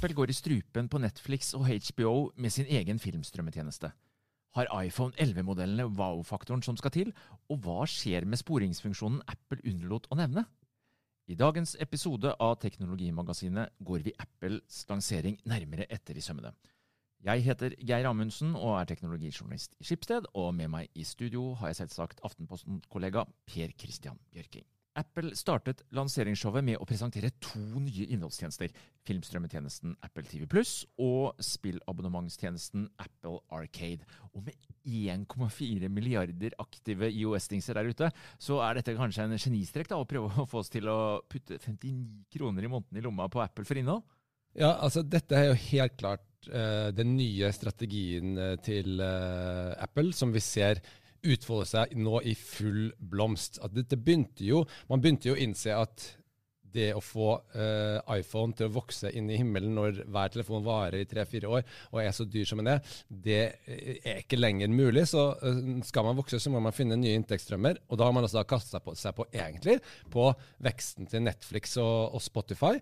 Apple går i strupen på Netflix og HBO med sin egen filmstrømmetjeneste. Har iPhone 11-modellene wow-faktoren som skal til, og hva skjer med sporingsfunksjonen Apple unnlot å nevne? I dagens episode av Teknologimagasinet går vi Apples lansering nærmere etter i sømmene. Jeg heter Geir Amundsen og er teknologijournalist i Skipsted, og med meg i studio har jeg selvsagt Aftenposten-kollega Per Christian Bjørking. Apple startet lanseringsshowet med å presentere to nye innholdstjenester. Filmstrømmetjenesten Apple TV Pluss og spillabonnementstjenesten Apple Arcade. Og med 1,4 milliarder aktive IOS-dingser der ute, så er dette kanskje en genistrek da, å prøve å få oss til å putte 59 kroner i måneden i lomma på Apple for innhold? Ja, altså dette er jo helt klart uh, den nye strategien uh, til uh, Apple, som vi ser utfolde seg nå i full blomst. At dette begynte jo, Man begynte jo å innse at det å få uh, iPhone til å vokse inn i himmelen når hver telefon varer i tre-fire år og er så dyr som den er, det er ikke lenger mulig. Så uh, skal man vokse, så må man finne nye inntektsstrømmer. Og da har man seg på, seg på egentlig på veksten til Netflix og, og Spotify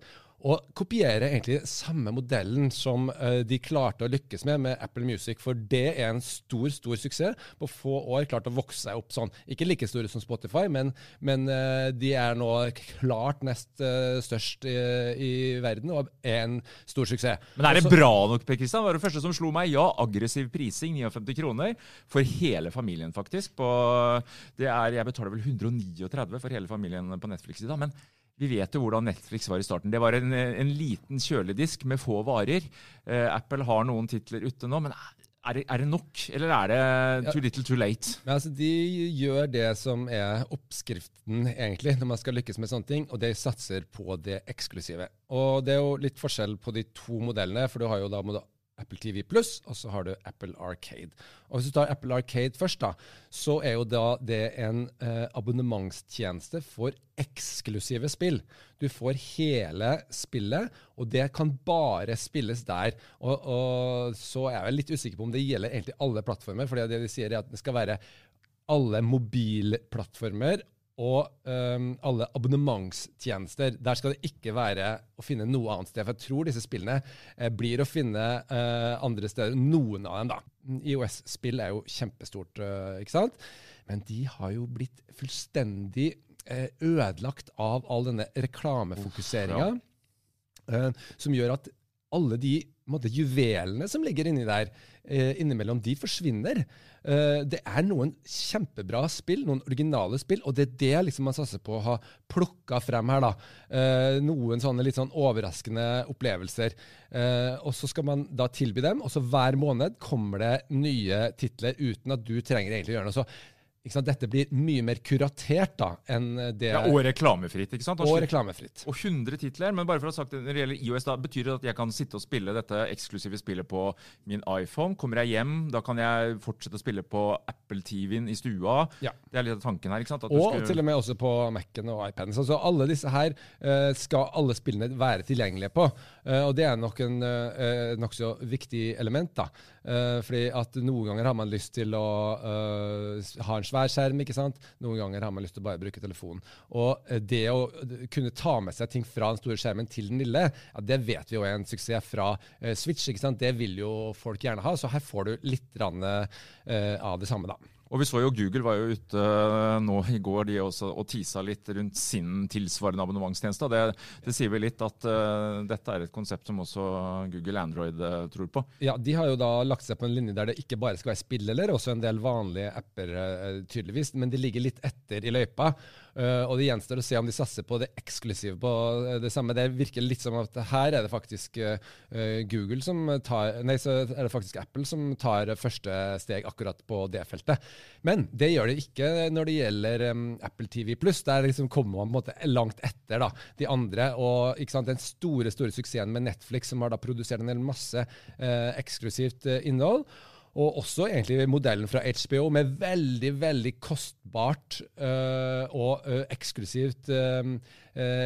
og kopiere egentlig samme modellen som uh, de klarte å lykkes med med Apple Music. For det er en stor stor suksess. På få år klart å vokse seg opp sånn. Ikke like store som Spotify, men, men uh, de er nå klart nest uh, størst i, i, verden og er en stor suksess. Men er det bra nok, Per Kristian? Var det første som slo meg. Ja, aggressiv prising, 59 kroner. For hele familien, faktisk. På, det er, jeg betaler vel 139 for hele familien på Netflix i dag. men vi vet jo hvordan Netflix var i starten. Det var en, en liten kjøledisk med få varer. Eh, Apple har noen titler ute nå, men er det, er det, nok, eller er det too little too late? Ja, altså, de gjør det som er oppskriften egentlig når man skal lykkes med sånne ting, og de satser på det eksklusive. Og Det er jo litt forskjell på de to modellene, for du har jo da Apple TV Pluss, og så har du Apple Arcade. Og Hvis du tar Apple Arcade først, da, så er jo da det en eh, abonnementstjeneste for eksklusive spill. Du får hele spillet, og det kan bare spilles der. Og, og Så er jeg litt usikker på om det gjelder egentlig alle plattformer. for det de sier er at det skal være alle mobilplattformer og um, alle abonnementstjenester. Der skal det ikke være å finne noe annet sted. For jeg tror disse spillene eh, blir å finne eh, andre steder. Noen av dem, da. IOS-spill er jo kjempestort, uh, ikke sant? Men de har jo blitt fullstendig eh, ødelagt av all denne reklamefokuseringa. Ja. Uh, som gjør at alle de måte, juvelene som ligger inni der, eh, innimellom, de forsvinner. Eh, det er noen kjempebra spill, noen originale spill, og det er det liksom man satser på å ha plukka frem her. da. Eh, noen sånne litt sånn overraskende opplevelser. Eh, og så skal man da tilby dem, og så hver måned kommer det nye titler uten at du trenger egentlig å gjøre noe. Så dette blir mye mer kuratert da, enn det Ja, Og reklamefritt. ikke sant? Og reklamefritt. Og 100 titler. Men bare for å ha sagt det, når det gjelder IOS, da betyr det at jeg kan sitte og spille dette eksklusive spillet på min iPhone. Kommer jeg hjem, da kan jeg fortsette å spille på Apple-TV-en i stua. Ja. Det er litt av tanken her. ikke sant? og skal... til og med også på Mac-en og iPaden. Så, så, alle disse her uh, skal alle spillene være tilgjengelige på. Uh, og det er nok en uh, nokså viktig element. da. Uh, fordi at noen ganger har man lyst til å ha en svær skjerm. ikke sant? Noen ganger har man lyst til å bare bruke telefonen. Og eh, det å kunne ta med seg ting fra den store skjermen til den lille, ja, det vet vi jo er en suksess fra uh, Switch. ikke sant? Det vil jo folk gjerne ha. Så her får du litt rann, uh, av det samme, da. Og vi så jo Google var jo ute eh, nå i går de også, og tisa litt rundt sin tilsvarende abonnementstjeneste. Det, det sier vel litt at uh, dette er et konsept som også Google Android uh, tror på. Ja, De har jo da lagt seg på en linje der det ikke bare skal være spill, eller også en del vanlige apper, tydeligvis. Men de ligger litt etter i løypa. Uh, og det gjenstår å se om de satser på det eksklusive på det samme. Det virker litt som at her er det faktisk uh, Google som tar Nei, så er det faktisk Apple som tar første steg akkurat på det feltet. Men det gjør det ikke når det gjelder um, Apple TV Pluss. Der liksom kommer man på en måte langt etter da, de andre. Og sant, den store store suksessen med Netflix, som har da produsert en hel masse uh, eksklusivt innhold. Og også egentlig modellen fra HBO med veldig veldig kostbart øh, og øh, eksklusivt øh,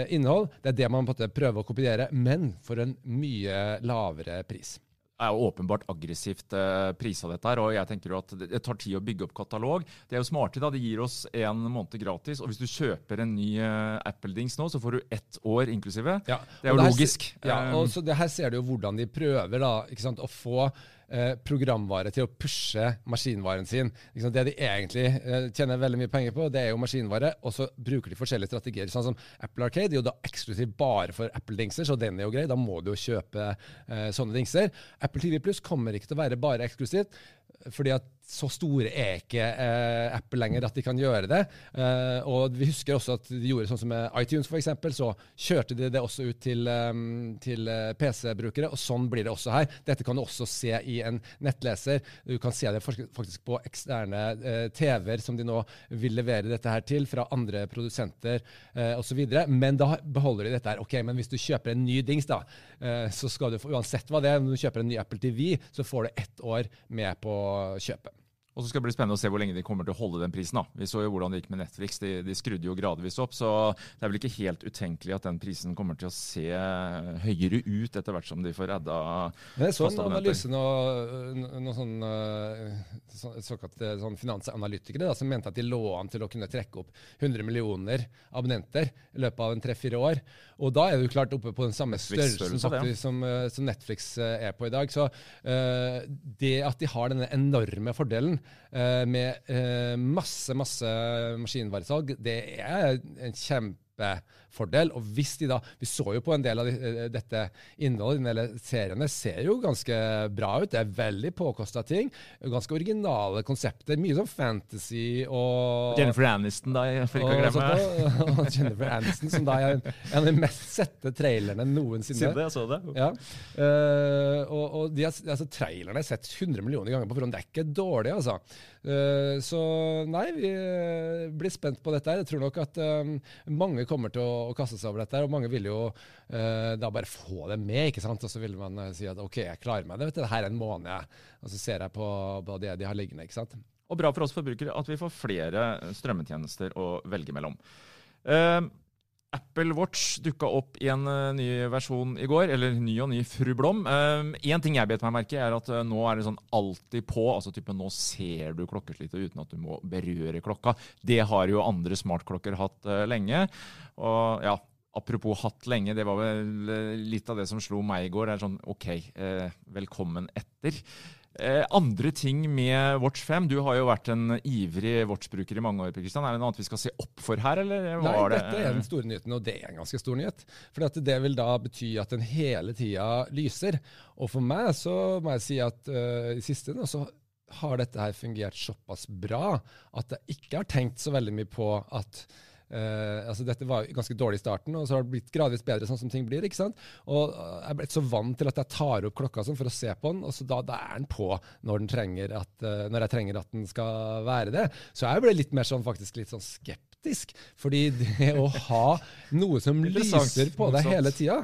innhold. Det er det man på en måte prøver å kopiere, men for en mye lavere pris. Det er jo åpenbart aggressivt eh, prisa dette her, og jeg tenker jo at det tar tid å bygge opp katalog. Det er jo smarte, da. Det gir oss en måned gratis. Og hvis du kjøper en ny eh, Apple-dings nå, så får du ett år inklusive. Ja, det er jo her logisk. Ja, og så det Her ser du jo hvordan de prøver da, ikke sant, å få eh, programvare til å pushe maskinvaren sin. Det de egentlig eh, tjener veldig mye penger på, det er jo maskinvare, og så bruker de forskjellige strategier. Sånn som Apple Arcade er jo da eksklusivt bare for Apple-dingser, så den er jo grei. Da må du jo kjøpe eh, sånne dingser. Apple TV Pluss kommer ikke til å være bare eksklusivt. Fordi at så store er ikke eh, Apple lenger at de kan gjøre det. Eh, og vi husker også at de gjorde sånn som med iTunes f.eks., så kjørte de det også ut til, um, til eh, PC-brukere, og sånn blir det også her. Dette kan du også se i en nettleser. Du kan se det faktisk på eksterne eh, TV-er som de nå vil levere dette her til fra andre produsenter eh, osv. Men da beholder de dette her. Ok, men hvis du kjøper en ny dings, da, eh, så skal du uansett hva det er, når du kjøper en ny Apple TV, så får du ett år med på kjøpet. Og så skal det bli spennende å se hvor lenge de kommer til å holde den prisen. da. Vi så jo hvordan det gikk med Netflix. De, de skrudde jo gradvis opp, så det er vel ikke helt utenkelig at den prisen kommer til å se høyere ut etter hvert som de får adda Men jeg så en analyse nå, noen sånn, eh, så, såkalte sånn finansanalytikere da, som mente at de lå an til å kunne trekke opp 100 millioner abonnenter i løpet av en tre-fire år. Og da er du klart oppe på den samme størrelsen faktisk, som, eh, som Netflix eh, er på i dag. Så uh, det at de har denne enorme fordelen uh, med uh, masse, masse maskinvaresalg, det er en kjempefordel. Og hvis de da Vi så jo på en del av de, eh, dette innholdet, en del seriene ser jo ganske bra ut. Det er veldig påkosta ting. Ganske originale konsepter. Mye sånn fantasy og Jennifer Aniston, da, for ikke og, sånt, og Jennifer Aniston, som da er en av de mest sette trailerne noensinne. Siden jeg så det. Ja. Uh, og, og de har, altså, trailerne er sett 100 millioner ganger på forhånd. Det er ikke dårlig, altså. Eh, så nei, vi eh, blir spent på dette. her. Jeg tror nok at eh, mange kommer til å, kaste seg over dette, her, og mange vil jo da bare få det med. ikke sant? Og så vil man si at OK, jeg klarer meg det. her er en måned. Og så ser jeg på, på det de har liggende. ikke sant? Og bra for oss forbrukere at vi får flere strømmetjenester å velge mellom. Eh, Apple Watch dukka opp i en eh, ny versjon i går, eller ny og ny Fru Blom. Én ting jeg bet meg merke, er at eh, nå er det sånn alltid på. altså type Nå ser du klokkeslitet uten at du må berøre klokka. Det har jo andre smartklokker hatt uh, lenge. Og ja, Apropos hatt lenge, det var vel litt av det som slo meg i går. Det er sånn OK, uh, velkommen etter. Eh, andre ting med Watch 5. Du har jo vært en ivrig Watch-bruker i mange år. Kristian. Er det noe annet vi skal se opp for her, eller Nei, var det dette er den store nyheten, og det er en ganske stor nyhet. For at det vil da bety at den hele tida lyser. Og for meg så må jeg si at uh, i siste nå så har dette her fungert såpass bra at jeg ikke har tenkt så veldig mye på at eh, altså Dette var ganske dårlig i starten, og så har det blitt gradvis bedre sånn som ting blir. ikke sant? Og eh, Jeg er blitt så vant til at jeg tar opp klokka sånn for å se på den, og så da, da er den på når, den trenger at, uh, når jeg trenger at den skal være det. Så jeg ble litt mer sånn faktisk litt sånn skeptisk. Fordi det å ha noe som lyser på deg hele tida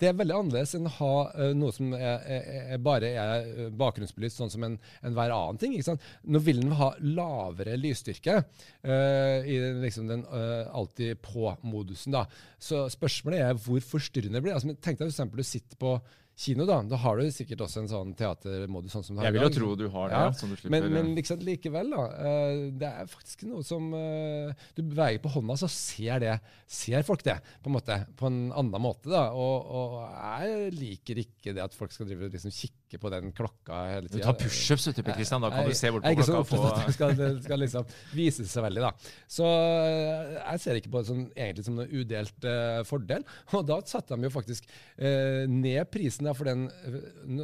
det er veldig annerledes enn å ha uh, noe som er, er, er bare er eh, bakgrunnsbelyst, sånn som en, enhver annen ting. Nå vil den ha lavere lysstyrke uh, i liksom den uh, alltid på-modusen. Så spørsmålet er hvor forstyrrende det blir. Altså, tenk deg eksempel du sitter på kino, da. Da har du sikkert også en sånn teatermodus. sånn som du har Jeg vil jo tro du har det. Ja, så du slipper, Men, men liksom, likevel, da. eh, det er faktisk noe som eh, Du beveger på hånda, så ser det ser folk det, på en måte, på en annen måte. da, Og, og jeg liker ikke det at folk skal drive og liksom kikke på den klokka hele du tar pushups, vet du, Per Kristian. Da kan du se bort Jeg på klokka av det skal, det skal liksom vise seg veldig, da. Så eh, jeg ser ikke på det som, egentlig som noen udelt uh, fordel. Og da satte de jo faktisk uh, ned prisen da, for den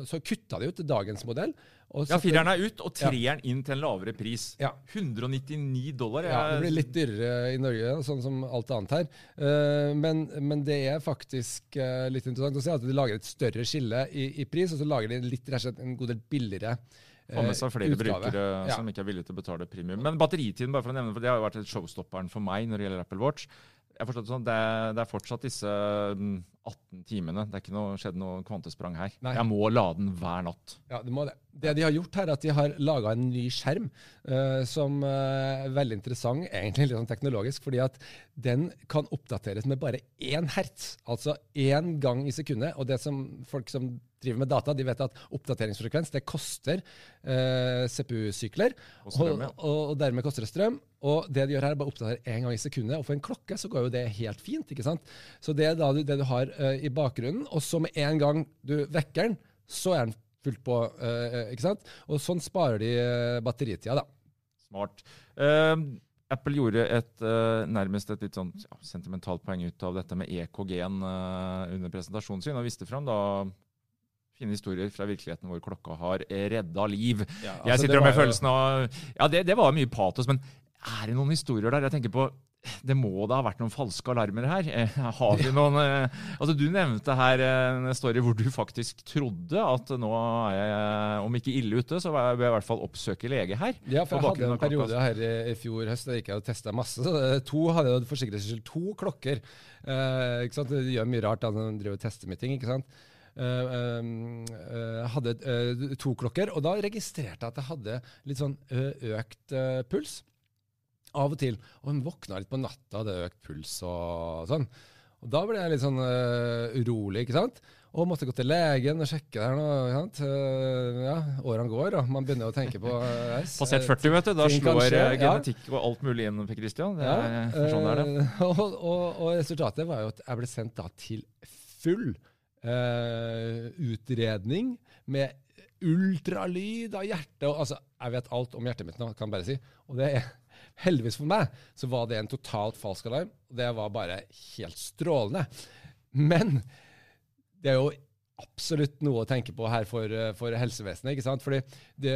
Så kutta de ut dagens modell. Ja, fireren er ut, og treeren inn til en lavere pris. Ja. 199 dollar. Ja, det blir litt dyrere i Norge, sånn som alt annet her. Eh, men, men det er faktisk eh, litt interessant å se at de lager et større skille i, i pris, og så lager de litt, slett en god del billigere Få med seg flere utgave. brukere Ja. som ikke er villige til å betale premium. Men batteritiden, bare for å nevne, for det har jo vært showstopperen for meg når det gjelder Apple Watch. Jeg forstår det sånn, det det er fortsatt disse mm, 18 timene. Det er ikke noe, skjedd noe kvantesprang her. Nei. Jeg må lade den hver natt. Ja, det må det. Det de har gjort her, er at de har laga en ny skjerm uh, som eh, er veldig interessant, egentlig litt sånn teknologisk, fordi at den kan oppdateres med bare én hertz, altså én gang i sekundet. Og det som folk som driver med data, de vet at oppdateringsfrekvens det koster eh, CPU-sykler. Og strøm, ja. og, og, dermed koster det strøm. Og det de gjør her, er bare oppdatere én gang i sekundet. Og for en klokke så går jo det helt fint. ikke sant? Så det er da du, det du har eh, i bakgrunnen. Og så med en gang du vekker den, så er den fullt på. eh, ikke sant? Og sånn sparer de eh, batteritida, da. Smart. Um Apple gjorde et, eh, nærmest et litt sånn ja, sentimentalt poeng ut av dette med EKG-en eh, under presentasjonen sin, og viste fram da fine historier fra virkeligheten hvor klokka har redda liv. Ja, Jeg altså, sitter jo med følelsen av Ja, det, det var mye patos, men er det noen historier der? Jeg tenker på det må da ha vært noen falske alarmer her. Eh, Har vi noen eh, Altså, Du nevnte her eh, en story hvor du faktisk trodde at nå er jeg, om ikke ille ute, så bør jeg i hvert fall oppsøke lege her. Ja, for jeg hadde en periode her i, fjor høst der jeg jeg og testa masse. Så to hadde jeg for sikkerhets skyld to klokker. Eh, ikke sant? Det gjør mye rart da når man driver og tester med ting. ikke sant? Eh, eh, hadde eh, to klokker, og da registrerte jeg at jeg hadde litt sånn økt puls. Av og til. Og hun våkna litt på natta, hadde økt puls og sånn. Og da ble jeg litt sånn uh, urolig, ikke sant? Og måtte gå til legen og sjekke der nå. ikke sant? Eh, ja, årene går, og man begynner å tenke på uh, Passert eh, 40, vet du. Da slår eh, ja. genetikk og alt mulig inn, Per Christian. Det er, ja, sånn er det. og, og, og resultatet var jo at jeg ble sendt da til full eh, utredning med ultralyd av hjertet. Og, altså, jeg vet alt om hjertet mitt nå, kan jeg bare si. Og det er heldigvis for meg så var det en totalt falsk alarm. Og det var bare helt strålende. Men det er jo absolutt noe å tenke på her for, eh, for helsevesenet. ikke sant? Fordi det,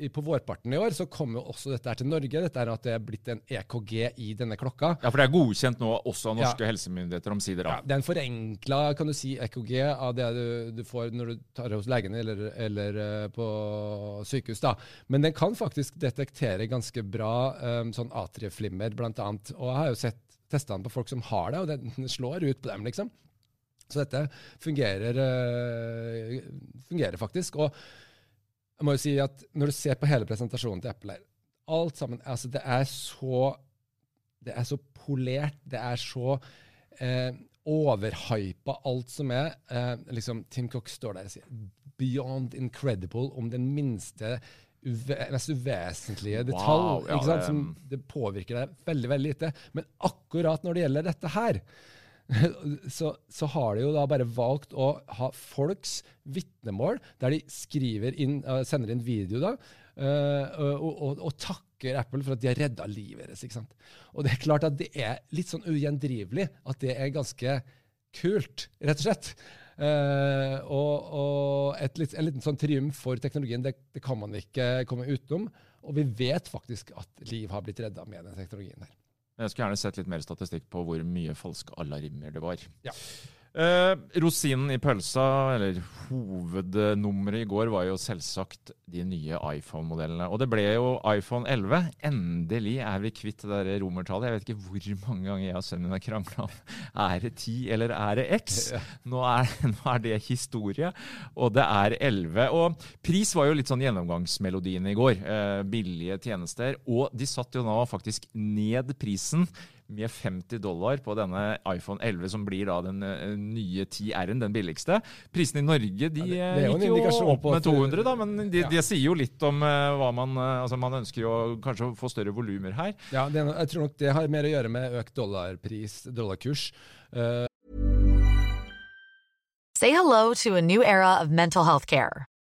eh, På vårparten i år så kom jo også dette her til Norge. Dette her at det er blitt en EKG i denne klokka. Ja, for det er godkjent nå også av norske helsemyndigheter omsider. Ja, det er en forenkla kan du si, EKG av det du, du får når du tar det hos legen eller, eller eh, på sykehus. da. Men den kan faktisk detektere ganske bra um, sånn atrieflimmer, blant annet. Og jeg har jo sett testa den på folk som har det, og den slår ut på dem, liksom. Så dette fungerer, eh, fungerer faktisk. Og jeg må jo si at når du ser på hele presentasjonen til Apple her, alt sammen altså Det er så det er så polert, det er så eh, overhypa alt som er. Eh, liksom, Tim Cook står der og sier 'beyond incredible' om den minste uve mest uvesentlige detalj. Wow, ja? Som det påvirker deg veldig veldig lite. Men akkurat når det gjelder dette her, så, så har de jo da bare valgt å ha folks vitnemål, der de inn, eh, sender inn video da, eh, og, og, og takker Apple for at de har redda livet deres. ikke sant? Og det er klart at det er litt sånn ugjendrivelig at det er ganske kult, rett og slett. Eh, og og litt, en liten sånn triumf for teknologien, det, det kan man ikke komme utenom. Og vi vet faktisk at liv har blitt redda med den teknologien der. Jeg skulle gjerne sett litt mer statistikk på hvor mye falske alarmer det var. Ja. Eh, rosinen i pølsa, eller hovednummeret i går, var jo selvsagt de nye iPhone-modellene. Og det ble jo iPhone 11. Endelig er vi kvitt det der romertallet. Jeg vet ikke hvor mange ganger jeg og sønnen min har krangla om er det 10 eller er det X. Nå er, nå er det historie, og det er 11. Og pris var jo litt sånn gjennomgangsmelodien i går. Eh, billige tjenester. Og de satte jo nå faktisk ned prisen med 50 dollar på denne iPhone 11, som blir da den eh, nye 10R-en, den billigste. Prisene i Norge de Ja, det- det en gikk jo opp med 200, da, men de, Ja. de sier jo litt om eh, hva man eh, Altså, man ønsker jo kanskje å få større volumer her. Ja, det Jeg tror nok det har mer å gjøre med økt dollarpris, dollarkurs. Uh. Say hello to a new era of mental health care.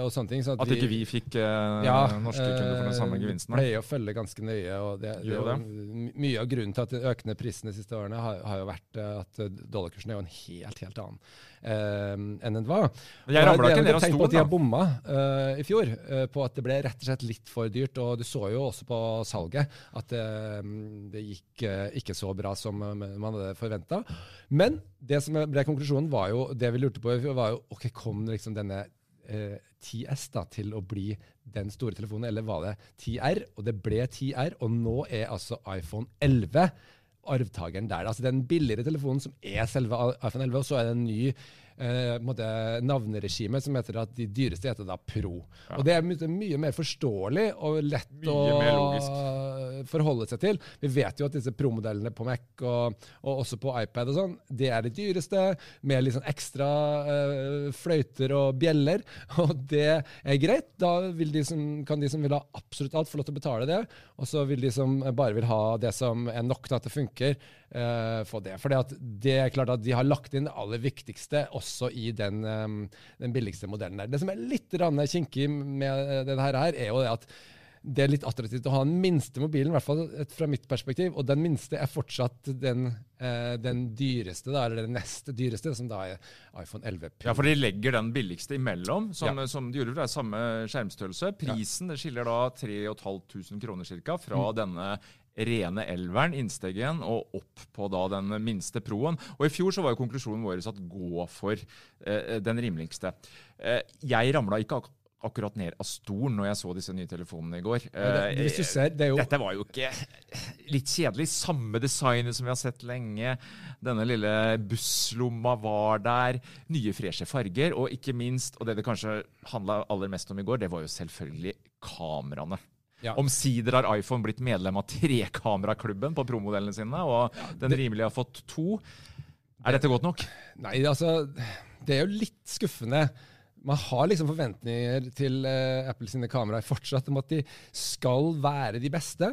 Og sånne ting. Så At vi- ikke vi fikk eh, ja, norske kunder for den samme eh, gevinsten. Pleier å følge ganske nøye. og det, det, jo Mye av grunnen til at de økende prisene de siste årene har, har jo vært eh, at eh, dollarkursen er jo en helt helt annen eh, enn den var. Jeg ramla ikke ned av stolen, på at de har bomma eh, i fjor, på at det ble rett og slett litt for dyrt. Og du så jo også på salget at det gikk ikke så bra som man hadde forventa. Men det som ble konklusjonen, var jo det vi lurte på, i fjor, var jo ok, kom liksom denne 10S da, til å bli den store telefonen, eller var det 10R? Og det ble 10R, og nå er altså iPhone 11 arvtakeren der. Altså den billigere telefonen som er selve iPhone 11, og så er det en ny eh, på en måte, navneregime som heter at de dyreste heter da Pro. Og det er mye, mye mer forståelig og lett Mye å forholde seg til. Vi vet jo at disse Pro-modellene på Mac og, og også på iPad og sånn, det er de dyreste, med litt sånn ekstra eh, fløyter og bjeller. Og det er greit. Da vil de som, kan de som vil ha absolutt alt, få lov til å betale det. Og så vil de som bare vil ha det som er nok til at det funker, eh, få det. For det er klart at de har lagt inn det aller viktigste også i den, eh, den billigste modellen der. Det som er litt kinkig med det her, er jo det at det er litt attraktivt å ha den minste mobilen, i hvert fall fra mitt perspektiv. Og den minste er fortsatt den, eh, den dyreste, da, eller den neste dyreste, som da er iPhone 11 Pro. Ja, for de legger den billigste imellom, som, Ja. som de gjorde. for Det er samme skjermstørrelse. Prisen det skiller da 3500 kroner cirka fra Mm. denne rene elveren, innsteggen, og opp på da den minste proen. Og i fjor så var jo konklusjonen vår at gå for eh, den rimeligste. Eh, jeg ramla ikke ak akkurat ned av stolen når jeg så disse nye telefonene i går. Det- Eh, du ser, det jo- Dette var jo ikke litt kjedelig. Samme designet som vi har sett lenge. Denne lille busslomma var der. Nye, freshe farger. Og ikke minst, og det det kanskje handla aller mest om i går, det var jo selvfølgelig kameraene. Ja. Omsider har iPhone blitt medlem av trekameraklubben på promodellene sine, og den rimelige har fått to. Er dette godt nok? Nei, altså Det er jo litt skuffende. Man har liksom forventninger til uh, Apple sine kameraer fortsatt om at de skal være de beste.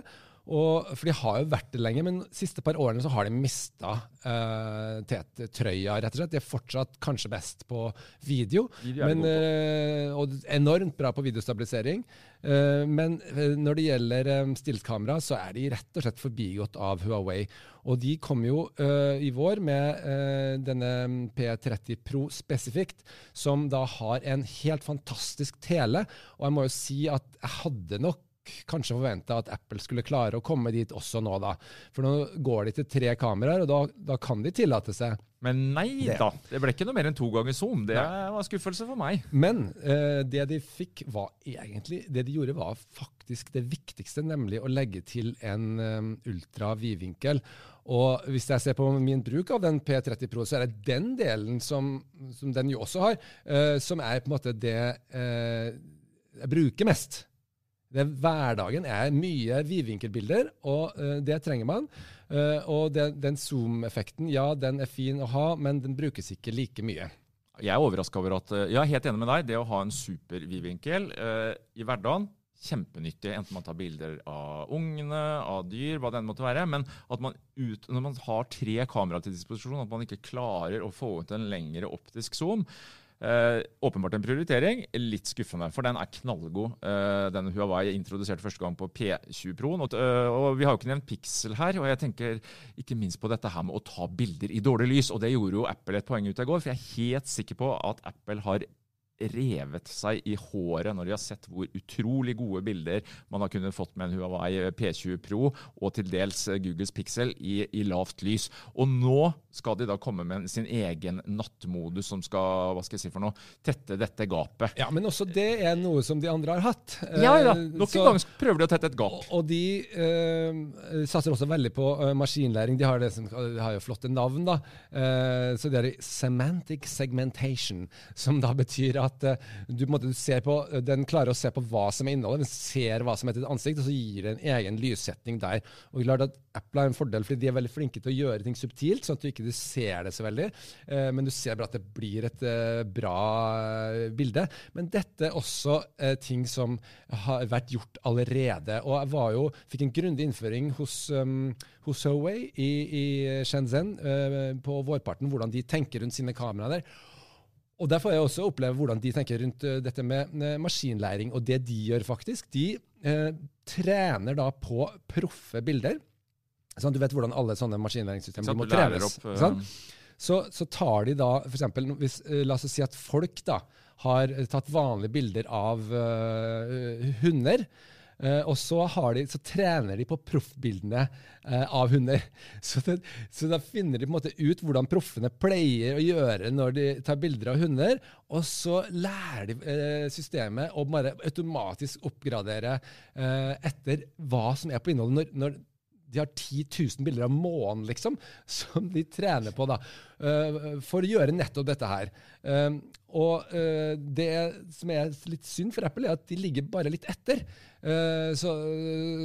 Og, for de har jo vært det lenge, men de siste par årene så har de mista uh, TT-trøya, rett og slett. De er fortsatt kanskje best på video, Video men, uh, og enormt bra på videostabilisering. Uh, men når det gjelder um, stillkamera, så er de rett og slett forbigått av Huawei. Og de kom jo i vår med denne P30 Pro spesifikt, som da har en helt fantastisk tele. Og jeg må jo si at jeg hadde nok kanskje forventa at Apple skulle klare å komme dit også nå, da. For nå går de til tre kameraer, og da, da kan de tillate seg Men nei Det. da, det ble ikke noe mer enn to ganger zoom. Det var skuffelse for meg. Men eh, det de fikk, var egentlig Det de gjorde, var faktisk det viktigste, nemlig å legge til en um, ultra vidvinkel. Og hvis jeg ser på min bruk av den P30 Pro, så er det den delen som, som den jo også har, eh, som er på en måte det eh, jeg bruker mest. Det, hverdagen er mye vidvinkelbilder, og uh, det trenger man. Uh, og det, den zoom-effekten, ja, den er fin å ha, men den brukes ikke like mye. Jeg er overraska over at Jeg er helt enig med deg. Det å ha en super vidvinkel uh, i hverdagen, kjempenyttig. Enten man tar bilder av ungene, av dyr, hva det enn måtte være. Men at man ut, når man har tre kameraer til disposisjon, at man ikke klarer å få ut en lengre optisk zoom. Eh, åpenbart en prioritering. Litt skuffende, for den er knallgod. Eh, den Huawei introduserte første gang på P20 Pro. Og, eh, og vi har jo ikke nevnt Pixel her, og jeg tenker ikke minst på dette her med å ta bilder i dårlig lys. Og det gjorde jo Apple et poeng ut i går, for jeg er helt sikker på at Apple har revet seg i håret når de har sett hvor utrolig gode bilder man har kunnet fått med en Huawei P20 Pro og til dels Googles Pixel i, i lavt lys. Og nå skal de da komme med sin egen nattmodus som skal hva skal jeg si for noe, tette dette gapet. Ja, men også det er noe som de andre har hatt. Ja, ja. Eh, Nok en gang prøver de å tette et gap. Og, de eh, satser også veldig på eh, maskinlæring. De har, det som, de har jo flotte navn, da. Eh, så det er semantic segmentation, som da betyr at eh, du, måte, du på, den klarer å se på hva som er innholdet, den ser hva som er til ditt ansikt, og så gir det en egen lyssetning der. Og klart at Apple har en fordel, fordi de er veldig flinke til å gjøre ting subtilt, sånn at du ikke du ser det så veldig. Eh, men du ser bare at det blir et eh, bra eh, bilde. Men dette er også eh, ting som har vært gjort allerede. Og jeg var jo, fikk en grundig innføring hos, um, hos Huawei i, i Shenzhen uh, på vårparten, hvordan de tenker rundt sine kameraer der. Og Der får jeg også oppleve hvordan de tenker rundt eh, dette med eh, maskinlæring. Og det de gjør, faktisk, de eh, trener da på proffe bilder. Sånn, du vet hvordan alle sånne maskinlæringssystemer må trenes. opp, sant? Så, så tar de da for eksempel, hvis, La oss si at folk da har tatt vanlige bilder av uh, hunder. Eh, og så, de, så trener de på proffbildene uh, av hunder. Så, det, så da finner de på en måte ut hvordan proffene pleier å gjøre når de tar bilder av hunder. Og så lærer de uh, systemet å bare automatisk oppgradere etter hva som er på innholdet. når, når de har 10 000 bilder av månen, liksom, som de trener på da, for å gjøre nettopp dette her. Um, og eh, det som er litt synd for Apple, er at de ligger bare litt etter. Eh, så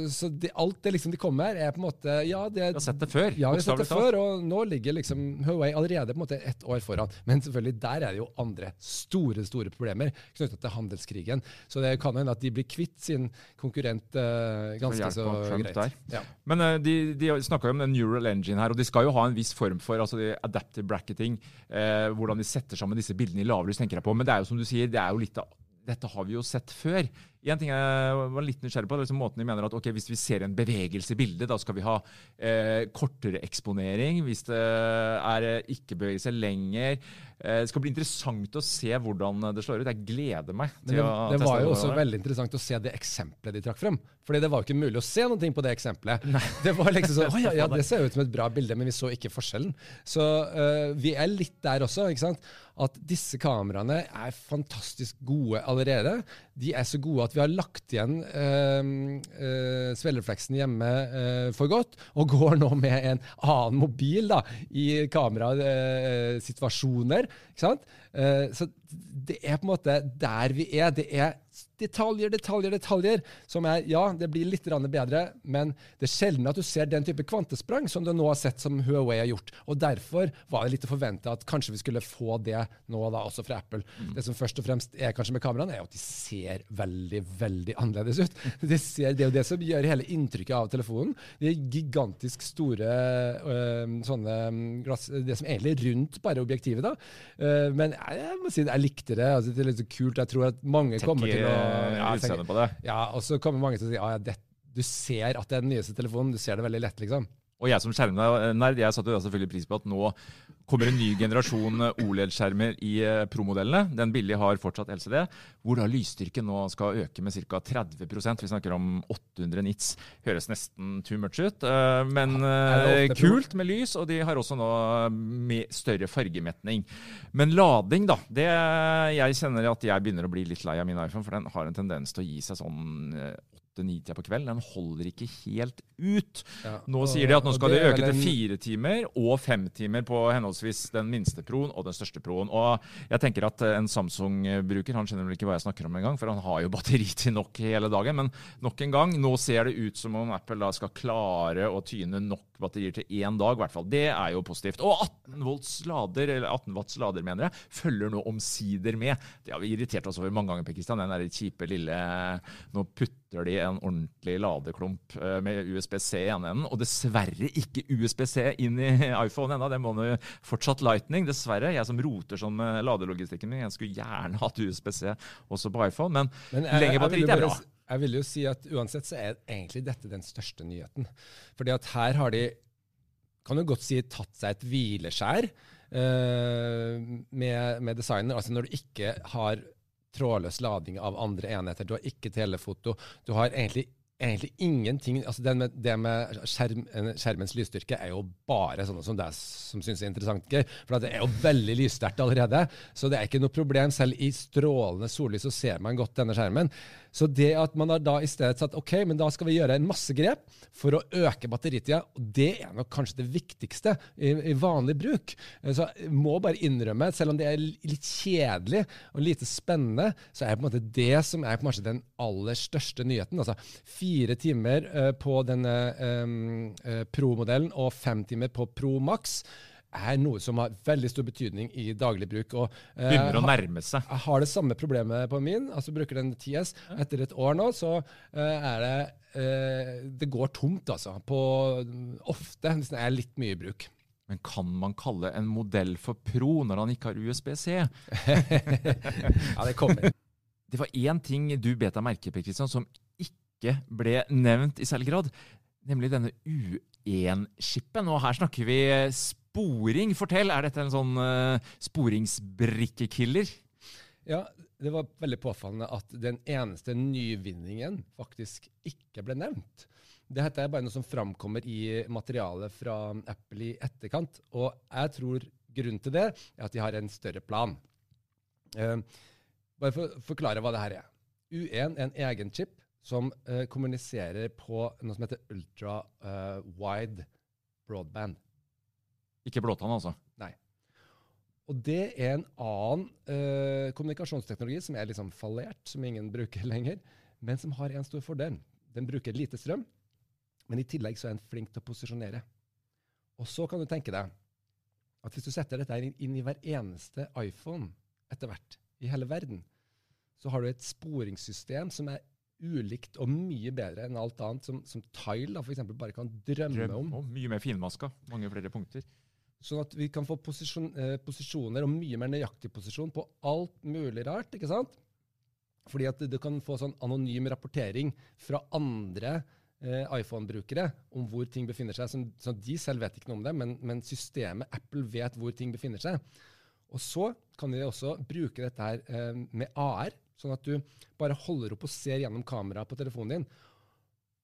så de, alt det liksom de kommer med, er på en måte Ja, det, Vi har sett det før. ja, vi har sett det før, og nå ligger liksom Huawei allerede på en måte ett år foran. Men selvfølgelig, der er det jo andre store store problemer knytta til handelskrigen. Så det kan hende at de blir kvitt sin konkurrent uh, ganske så greit. Ja. Men uh, de, de snakka jo om den neural engine her, og de skal jo ha en viss form for altså de adaptive bracketing. Eh, hvordan de setter sammen disse bildene i lavlys, tenker jeg på. Men det er jo som du sier, det er jo litt av dette har vi jo sett før. En ting jeg var litt nysgjerrig på, det er liksom måten de mener at okay, hvis vi ser en bevegelse i bildet, da skal vi ha eh, kortere eksponering. Hvis det er eh, ikke-bevegelse lenger. Eh, det skal bli interessant å se hvordan det slår ut. Jeg gleder meg til det, å det teste var jo det. også veldig interessant å se det eksempelet de trakk frem. Fordi det var jo ikke mulig å se noe på det eksempelet. Det var liksom sånn, ja, ja, det ser ut som et bra bilde, men vi så ikke forskjellen. Så uh, vi er litt der også, ikke sant? At disse kameraene er fantastisk gode allerede. De er så gode at vi har lagt igjen eh, svelgerfleksen hjemme eh, for godt, og går nå med en annen mobil da, i kamerasituasjoner. sant? Eh, så det er på en måte der vi er. Det er detaljer, detaljer, detaljer som er Ja, det blir litt bedre, men det er sjelden at du ser den type kvantesprang som du nå har sett som Huawei har gjort. Og Derfor var det litt å forvente at kanskje vi skulle få det nå da også fra Apple. Mm. Det som først og fremst er kanskje med kameraene, er at de ser veldig, veldig annerledes ut. De ser, det er jo det som gjør hele inntrykket av telefonen. De gigantisk store øh, sånne glass Det som egentlig er rundt bare objektivet, da. Uh, men jeg, jeg, må si det, jeg likte det. Altså, det er litt så kult. Jeg tror at mange Tekki, kommer til ja, utseendet på det. Ja, og så kommer mange til å si ja, det, du ser at det er den nyeste telefonen. Du ser det veldig lett, liksom. Og jeg som skjermnerd jeg satte jo selvfølgelig pris på at nå kommer en ny generasjon OLED-skjermer i eh, Pro-modellene. Den billige har fortsatt LCD, hvor da lysstyrken nå skal øke med ca. 30% Vi snakker om 800 nits. Høres nesten too much ut, eh, men eh, kult med lys. Og de har også nå større fargemetning. Men lading, da. det Jeg kjenner at jeg begynner å bli litt lei av min iPhone, for den har en tendens til å gi seg sånn åtte-ni-tida på kvelden. Den holder ikke helt ut. Ja, Nå og, sier de at nå skal de øke til fire timer og fem timer på henholdsvis den minste proen og den største proen. Og jeg tenker at en Samsung-bruker han skjønner vel ikke hva jeg snakker om engang, for han har jo batteri til nok hele dagen. Men nok en gang, nå ser det ut som om Apple da skal klare å tyne nok batterier til én dag, i hvert fall. Det er jo positivt. Og 18 volts lader, eller 18 watts lader, mener jeg, følger nå omsider med. Det har vi irritert oss over mange ganger, Per Kristian. Den derre kjipe lille Nå putter de en ordentlig ladeklump eh, med USBC i ene enden. Og dessverre ikke USBC inn i iPhone ennå. Det må nå fortsatt Lightning. Dessverre. Jeg som roter sånn med ladelogistikken min, jeg skulle gjerne hatt USBC også på iPhone, men, men jeg, lengre batteri er bra. Jeg vil jo si at uansett så er egentlig dette den største nyheten. Fordi at her har de, kan du godt si, tatt seg et hvileskjær uh, med, med designer. Altså når du ikke har trådløs lading av andre enheter, du har ikke telefoto, du har egentlig egentlig ingenting altså Det med, det med skjerm, skjermens lysstyrke er jo bare sånne som deg som syns er interessant. For det er jo veldig lyssterkt allerede. Så det er ikke noe problem. Selv i strålende sollys så ser man godt denne skjermen. Så det at man har da i stedet satt ok, men da skal vi gjøre en masse grep for å øke batteritida, og det er nok kanskje det viktigste i, i vanlig bruk. Så jeg må bare innrømme, selv om det er litt kjedelig og lite spennende, så er det på en måte det som er kanskje den aller største nyheten. Altså fire timer uh, på denne um, uh, Pro-modellen og fem timer på Pro Max er noe som har veldig stor betydning i daglig bruk. Og, eh, Begynner å nærme seg. Jeg har det samme problemet på min. altså Bruker den 10S. Etter et år nå så eh, er det eh, Det går tomt, altså. På ofte. Det er litt mye bruk. Men kan man kalle en modell for pro når han ikke har USBC? ja, det kommer. Det var én ting du bet deg merke i, Kristian, som ikke ble nevnt i særlig grad. Nemlig denne U1-skippen. Og her snakker vi sporing. Fortell, er dette en sånn uh, sporingsbrikkekiller? Ja, det var veldig påfallende at den eneste nyvinningen faktisk ikke ble nevnt. Dette er bare noe som framkommer i materialet fra Apple i etterkant. Og jeg tror grunnen til det er at de har en større plan. Uh, bare for å forklare hva det her er. U1 er en egen chip som uh, kommuniserer på noe som heter ultra wide broadband. Ikke blåtann, altså? Nei. Og det er en annen uh, kommunikasjonsteknologi som er liksom fallert, som ingen bruker lenger, men som har en stor fordel. Den bruker lite strøm, men i tillegg så er den flink til å posisjonere. Og så kan du tenke deg at hvis du setter dette inn i hver eneste iPhone etter hvert i hele verden, så har du et sporingssystem som er ulikt og mye bedre enn alt annet, som, som Tile f.eks. bare kan drømme Drøm, om. Og mye mer finmaska. Mange flere punkter. Sånn at vi kan få posisjon, eh, posisjoner og mye mer nøyaktig posisjon på alt mulig rart. ikke sant? Fordi at du kan få sånn anonym rapportering fra andre eh, iPhone-brukere om hvor ting befinner seg. Så, så, de selv vet ikke noe om det, men, men, systemet Apple vet hvor ting befinner seg. Og så kan vi også bruke dette her eh, med AR, sånn at du bare holder opp og ser gjennom kameraet på telefonen din.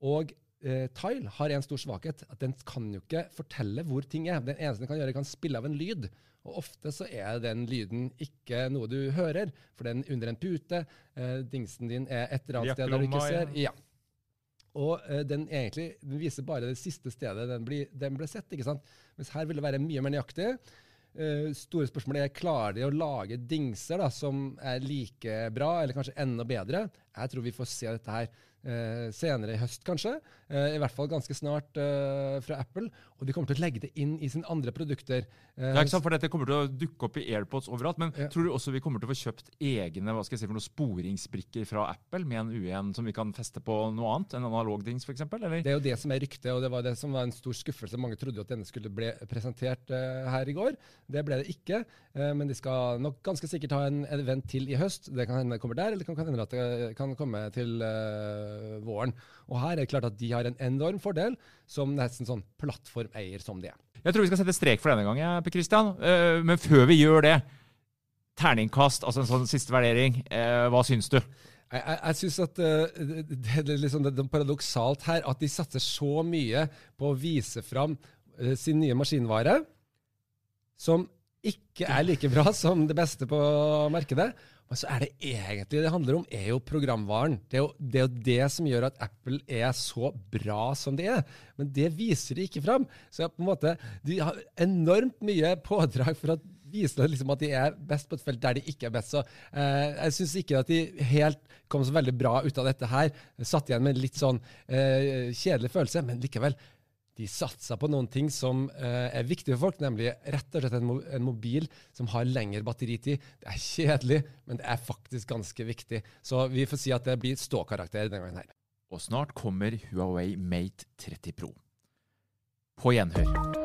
Og eh, Tile har en stor svakhet. at Den kan jo ikke fortelle hvor ting er. Den eneste den kan gjøre, kan spille av en lyd. Og ofte så er den lyden ikke noe du hører, for den er under en pute. Eh, dingsen din er et eller annet sted der du ikke ser. Ja. Og eh, den egentlig den viser bare det siste stedet den, blir, den ble sett. ikke sant? Mens her vil det være mye mer nøyaktig. Eh, store spørsmålet er klarer de å lage dingser da, som er like bra, eller kanskje enda bedre. Jeg tror vi får se dette her eh, senere i høst, kanskje. Eh, I hvert fall ganske snart eh, fra Apple. Og de kommer til å legge det inn i sine andre produkter. Eh, Det er ikke sant, for Dette kommer til å dukke opp i AirPods overalt. Men Ja. tror du også vi kommer til å få kjøpt egne hva skal jeg si, for noen sporingsbrikker fra Apple med en U1 som vi kan feste på noe annet? En analog dings, f.eks.? Det er jo det som er ryktet, og det var det som var en stor skuffelse. Mange trodde jo at denne skulle bli presentert eh, her i går. Det ble det ikke. eh, men de skal nok ganske sikkert ha en event til i høst. Det kan hende det kommer der, eller det kan hende at det kan komme til eh, våren. Og her er det klart at de har en enorm fordel som nesten sånn plattformeier som de er. Jeg tror vi skal sette strek for denne gangen, Per Christian. Eh, men før vi gjør det, terningkast, altså en sånn siste vurdering. Eh, hva syns du? Jeg, jeg, jeg synes at eh, det, det, liksom, det er paradoksalt her at de satser så mye på å vise fram sin nye maskinvare, som ikke er like bra som det beste på markedet. Men så er det egentlig det handler om, er jo programvaren. Det er jo, det er jo det som gjør at Apple er så bra som det er. Men det viser de ikke fram. Så på en måte, de har enormt mye pådrag for å vise liksom at de er best på et felt der de ikke er best. Så eh, jeg syns ikke at de helt kom så veldig bra ut av dette her. Satt igjen med en litt sånn eh, kjedelig følelse, men likevel. De satser på noen ting som eh, er viktige for folk, nemlig rett og slett en, en mobil som har lengre batteritid. Det er kjedelig, men det er faktisk ganske viktig. Så vi får si at det blir ståkarakter denne gangen her. Og snart kommer Huawei Mate 30 Pro. På gjenhør.